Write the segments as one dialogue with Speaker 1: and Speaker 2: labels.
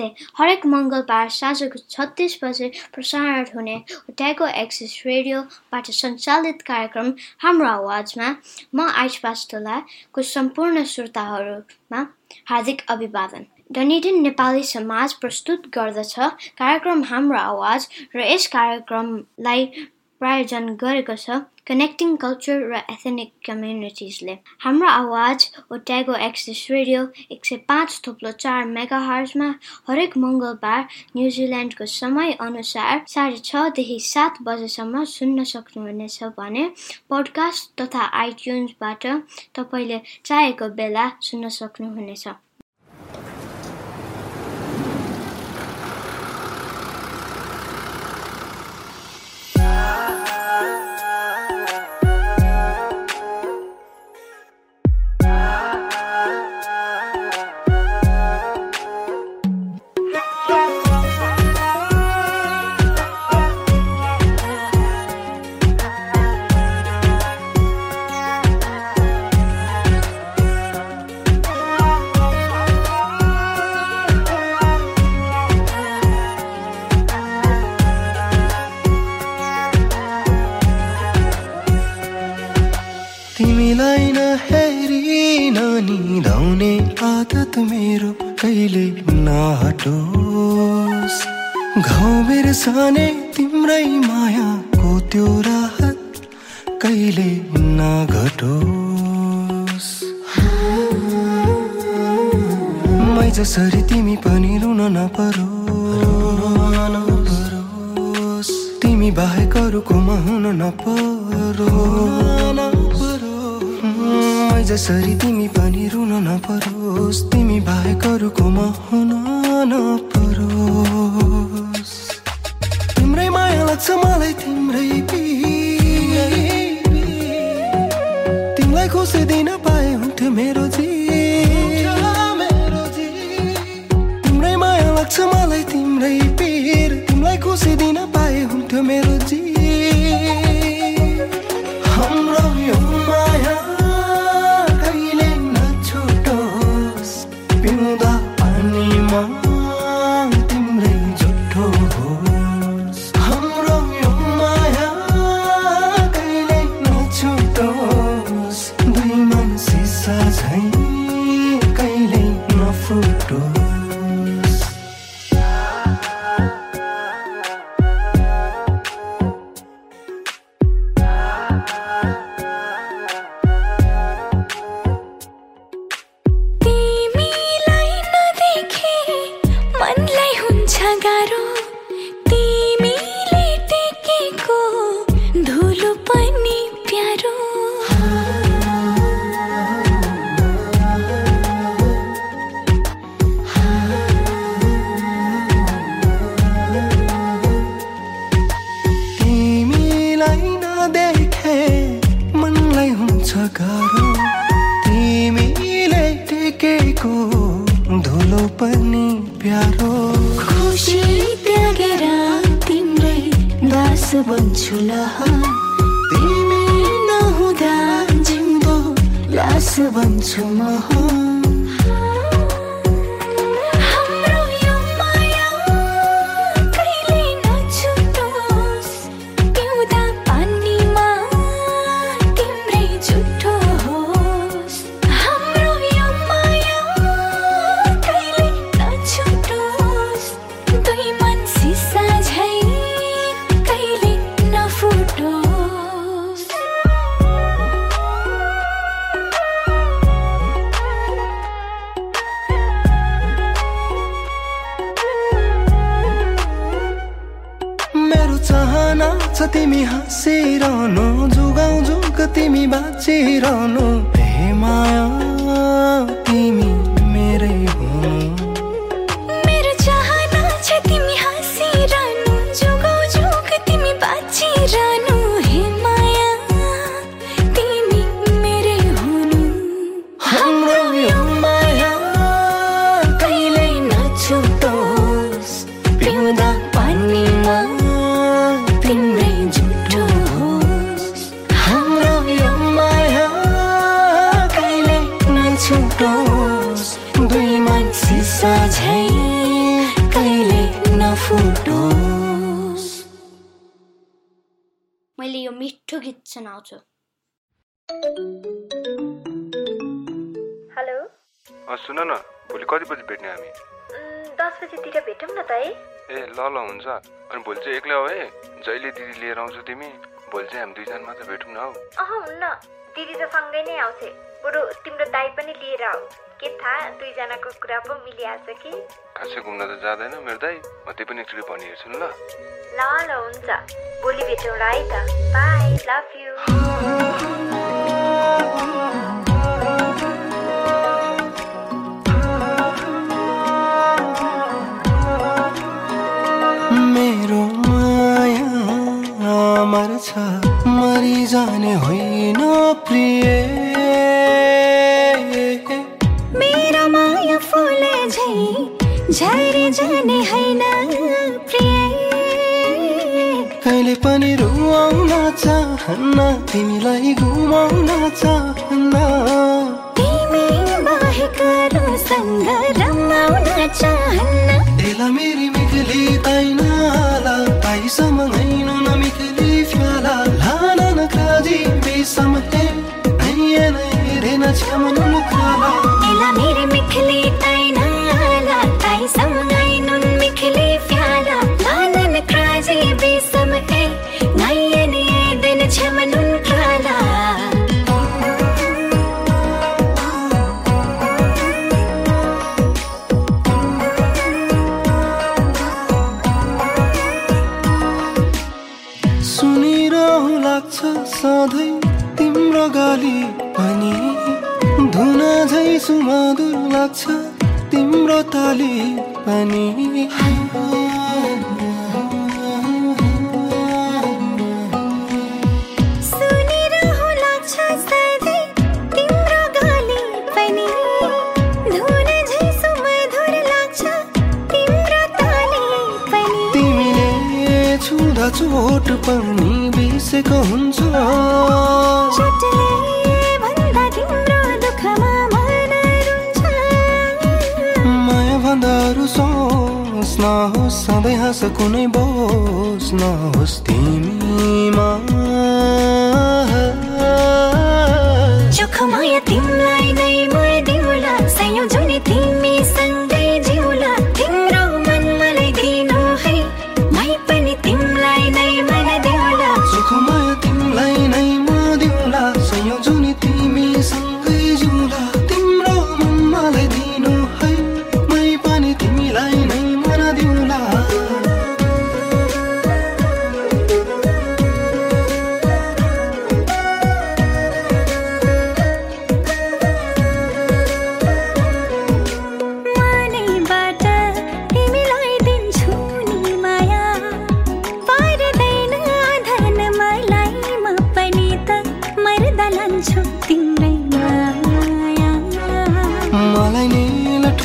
Speaker 1: नमस्ते हरेक मङ्गलबार साँझको छत्तिस बजे प्रसारण हुने ट्यागो एक्सिस रेडियोबाट सञ्चालित कार्यक्रम हाम्रो आवाजमा म आइस पास्टोलाको सम्पूर्ण श्रोताहरूमा हार्दिक अभिवादन डनिडिन नेपाली समाज प्रस्तुत गर्दछ कार्यक्रम हाम्रो आवाज र यस कार्यक्रमलाई प्रायोजन गरेको छ। कनेक्टिङ कल्चर र एथेनिक कम्युनिटिजले हाम्रो आवाज ओट्यागो एक्सिस रेडियो एक सय पाँच थोप्लो चार मेगा हर्जमा हरेक मङ्गलबार न्युजिल्यान्डको समय अनुसार साढे छदेखि सात बजेसम्म सुन्न सक्नुहुनेछ भने पोडकास्ट तथा आइट्युन्सबाट तपाईँले चाहेको बेला सुन्न सक्नुहुनेछ।
Speaker 2: मेरो कहिले नहटोस्। घाउ बिर्साने तिम्रै मायाको त्यो राहत कहिले नघटोस्। मै जसरी तिमी पनि रुन नपरोस्। तिमी बाहेक अरूकोमा हुन नपरोस्। मै जसरी तिमी पनि रुन नपरोस् तिमी बाहेक अरूकोमा हुन नपरोस्। तिम्रै माया लाग्छ मलाई तिम्रै
Speaker 3: बन्छु म
Speaker 2: बाँचिरहनु हे माया।
Speaker 1: सुनाउँछु
Speaker 4: हेलो
Speaker 5: अँ सुन न भोलि कति बजी भेट्ने हामी?
Speaker 4: दस बजीतिर भेटौँ न त है।
Speaker 5: ए ल ल हुन्छ। अनि भोलि चाहिँ एक्लै हो है? जहिले दिदी लिएर आउँछु तिमी भोलि चाहिँ हामी दुईजना मात्र भेटौँ न हौ।
Speaker 4: अह हुन्न। दिदी त सँगै नै आउँछ। बरु तिम्रो दाई पनि लिएर आऊ। के थाहा दुईजनाको कुरा पो मिलिहाल्छ कि?
Speaker 5: खासै घुम्न त जाँदैन मेरो दाइ म त्यही पनि एकचोटि भनिहेर्छु नि ल।
Speaker 4: ल ल हुन्छ। भोलि भेटौँला है त।
Speaker 3: Bye love you.
Speaker 2: कहिले पनि रुवाउन चाहन्न तिमीलाई घुमाउन चाहन्नाइना ताइसम्मिक फालाजीमा chamanu na kala
Speaker 3: एला मेरी मिखली मिखली लालन क्राजी बेसम ए नायन ये दिन
Speaker 2: सुनिरहु लाग्छ सधैँ तिम्रो गाली। झै सुमधुर लाग्छ तिम्रो ताली पनि।
Speaker 3: तिम्रो गाली पनि। धुन झै
Speaker 2: नहोस् सधैँ हाँस कुनै बोस नहोस् तिमीमा।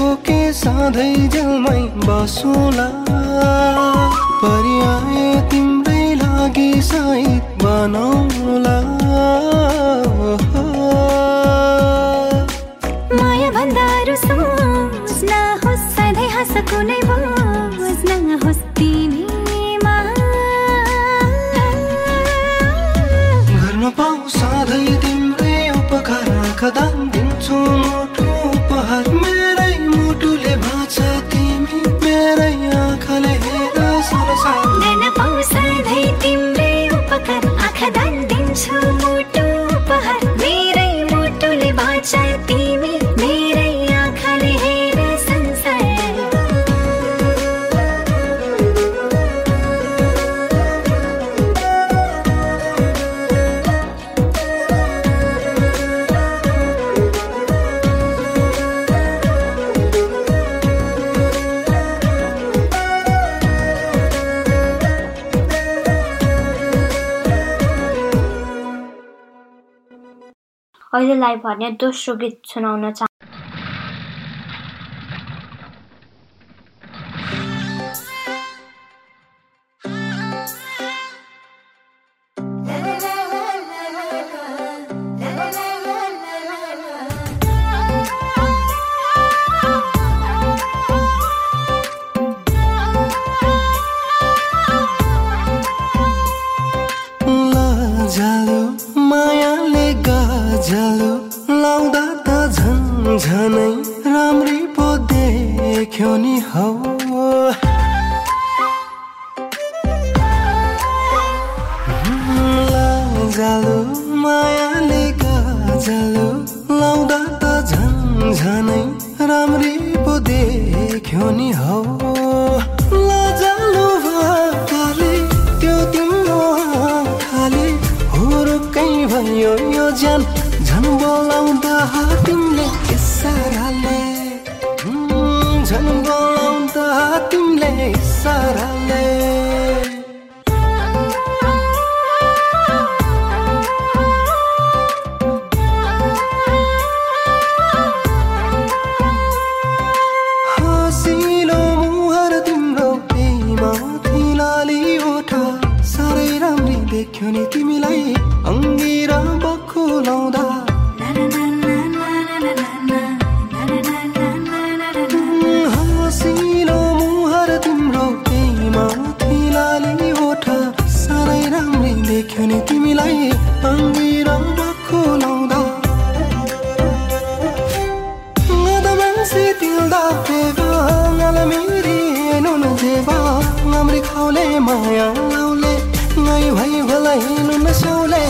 Speaker 2: ठोके सधैँ जेलमै बसुला। परिआए तिम्रै लागि साइत बनाउला।
Speaker 3: माया भन्दा अरू सोच नहोस् सधैँ हाँस कुनै shaitin
Speaker 1: अहिलेलाई भने दोस्रो गीत सुनाउन चाहन्छु
Speaker 2: ni sarale देवा नाला मेरी नुन देवा नम्री
Speaker 3: खाउले माया आउले नै भई भलाइ नुन स्याउले।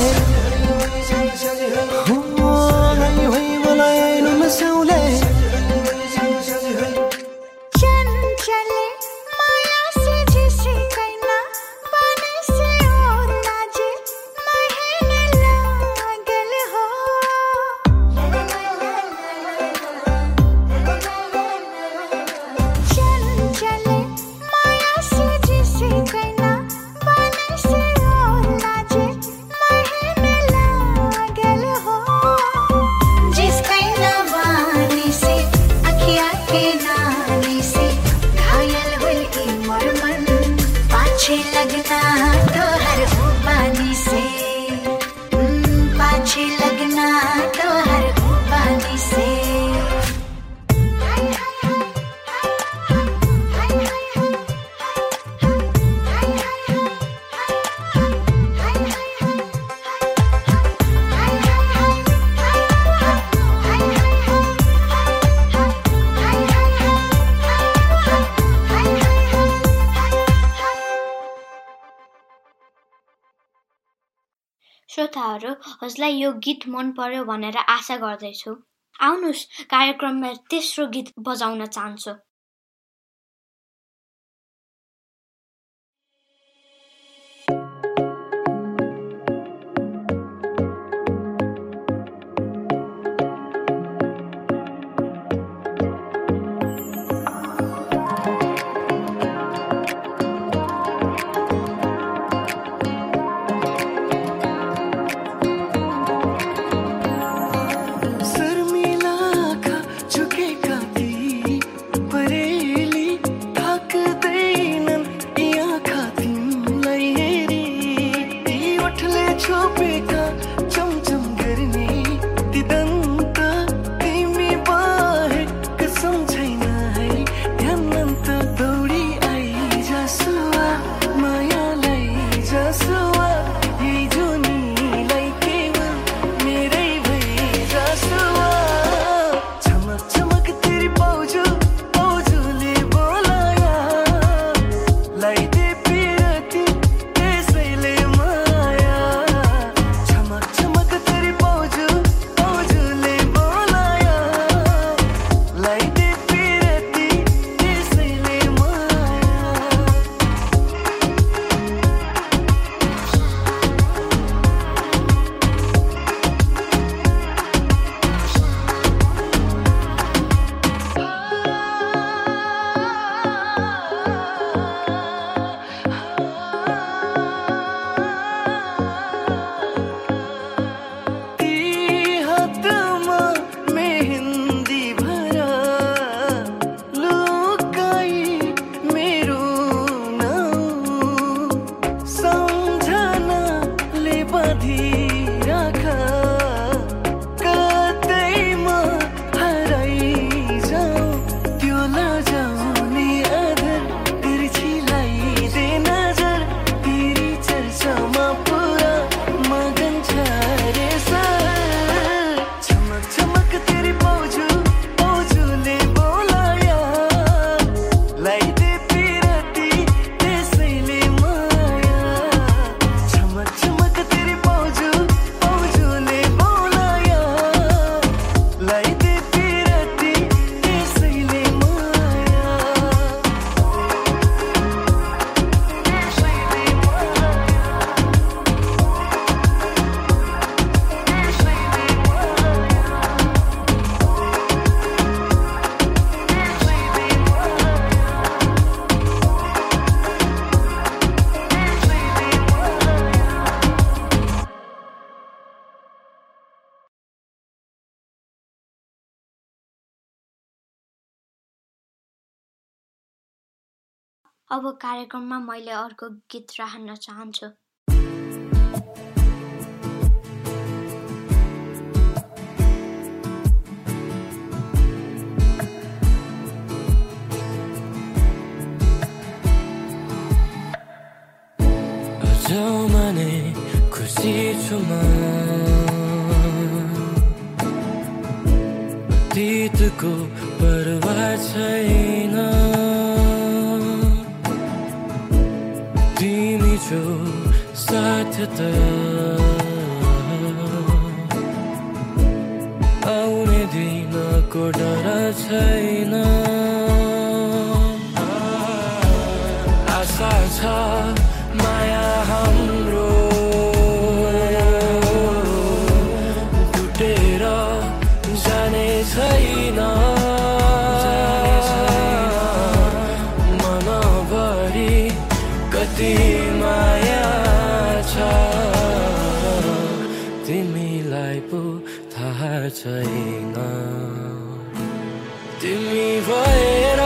Speaker 1: श्रोताहरू हजुरलाई यो गीत मन पर्यो भनेर आशा गर्दैछु। आउनुहोस् कार्यक्रममा तेस्रो गीत बजाउन चाहन्छु। अब कार्यक्रममा मैले अर्को गीत राख्न चाहन्छु।
Speaker 6: खुसी छु म। अतीतको आउने दिनको डर छैन। आशा छ माया हाम्रो। टुटेर जाने छैन। छैन तिमी भएर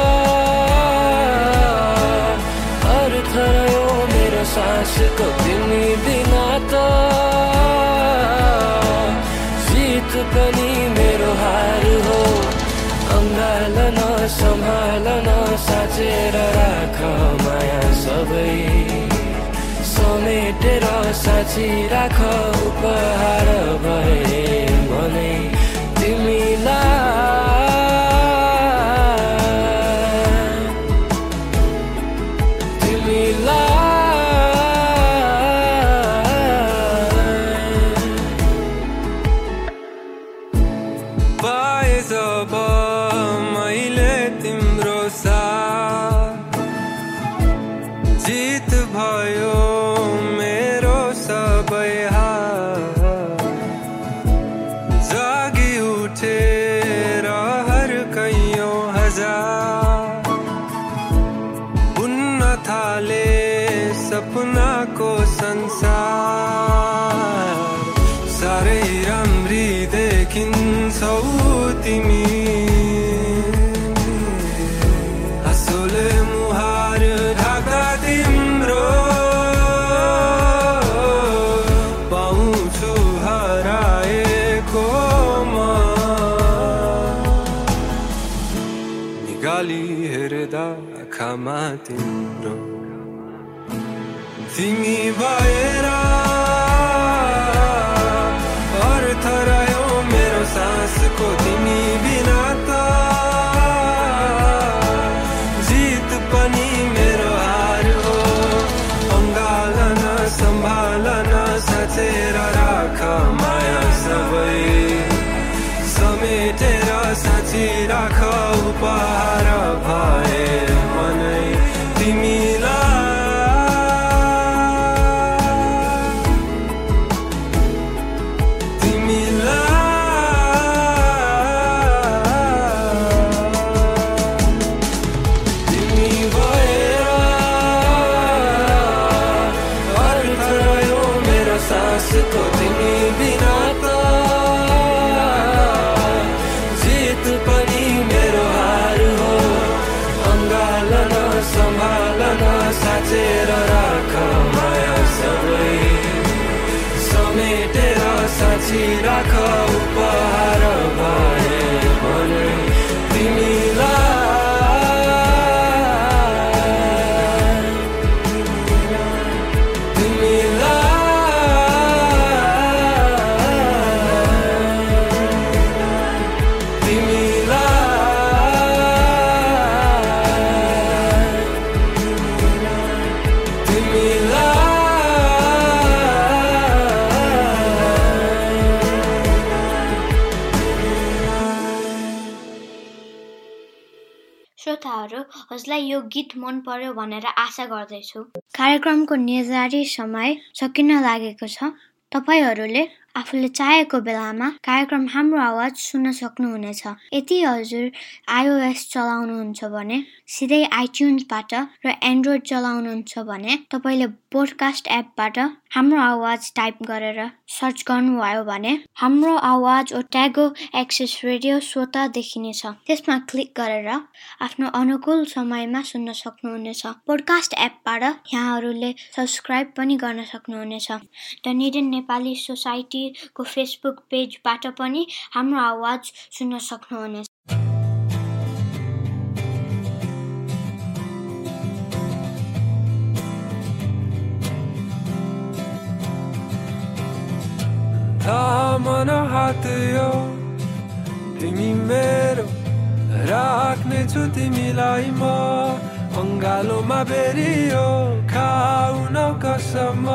Speaker 6: अर्थ रह्यो मेरो सासको तिमी बिना त जित पनि मेरो हार हो अङ्गाल न सम्हाल न साँचेर राख माया सबै समेटेर साँची राख उपहार भए भने हाँसोले मुहार ढाका तिम्रो पाउँछु हराएको म निगाली हेर्दा आँखामा तिम्रो तिमी भएर
Speaker 1: हजुरलाई यो गीत मन पर्यो भनेर आशा गर्दैछु। कार्यक्रमको निर्धारित समय सकिन लागेको छ। तपाईँहरूले आफूले चाहेको बेलामा कार्यक्रम हाम्रो आवाज सुन्न सक्नुहुनेछ। यदि हजुर आइओएस चलाउनुहुन्छ भने सिधै आइट्युन्सबाट र एन्ड्रोइड चलाउनुहुन्छ भने तपाईँले पोडकास्ट एपबाट हाम्रो आवाज टाइप गरेर सर्च गर्नुभयो भने हाम्रो आवाज ओ ट्यागो एक्सेस रेडियो स्वत देखिनेछ। त्यसमा क्लिक गरेर आफ्नो अनुकूल समयमा सुन्न सक्नुहुनेछ। पोडकास्ट एपबाट यहाँहरूले सब्सक्राइब पनि गर्न सक्नुहुनेछ। डनिडेन नेपाली सोसाइटीको फेसबुक पेजबाट पनि हाम्रो आवाज सुन्न सक्नुहुनेछ।
Speaker 6: थामन हात यो तिमी मेरो राख्नेछु तिमीलाई म अङ्गालोमा बेरियो खाउन कसम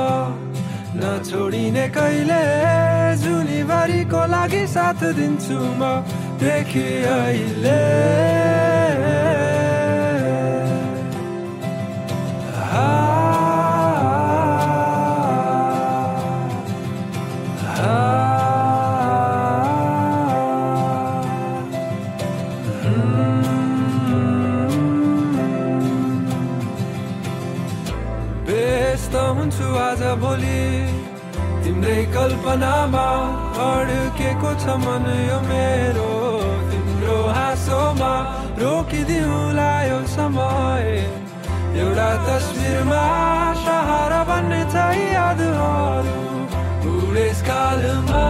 Speaker 6: नछोडिने कहिले जुनीभरिको लागि साथ दिन्छु म देखि भोलि तिम्रै कल्पनामा अड्केको छ मन यो मेरो तिम्रो हाँसोमा रोकिदिउँला यो समय। एउटा तस्बिरमा सहारा बन्ने छ यादहरू बुढेसकालमा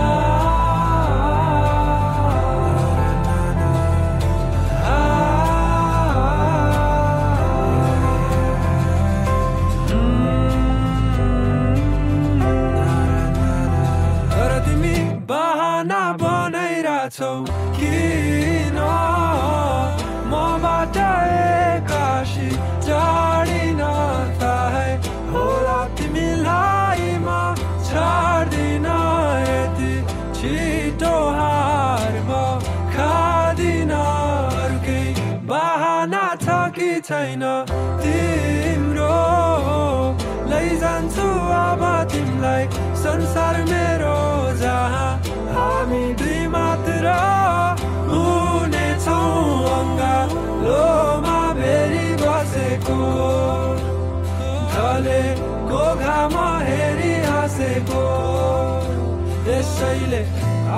Speaker 6: बसेको ढलेको घाम हेरी हाँसेको त्यसैले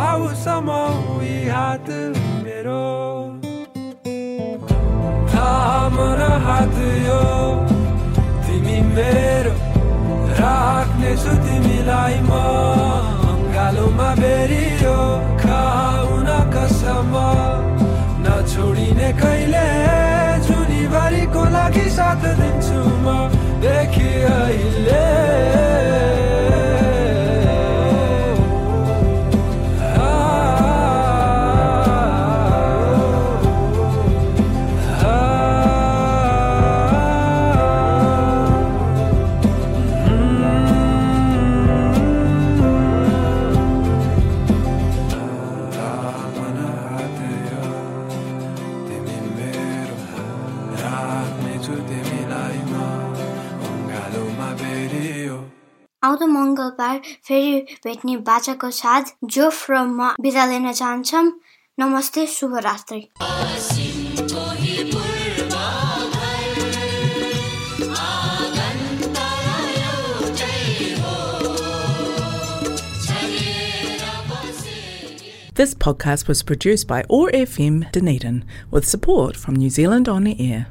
Speaker 6: आउसम्म उही हात मेरो थाम हात यो तिमी मेरो राख्नेछु तिमीलाई म अङ्गालोमा बेरियो खाउन कसम नछोडिने कहिले जुनीभरिको लागि साथ दिन्छु म देखि अहिले
Speaker 1: फेरि भेट्ने बाचाको साथ जोफ र म बिदा लिन चाहन्छौँ नमस्ते शुभरात्रि
Speaker 7: This podcast was produced by OAR FM Dunedin with support from New Zealand On the Air.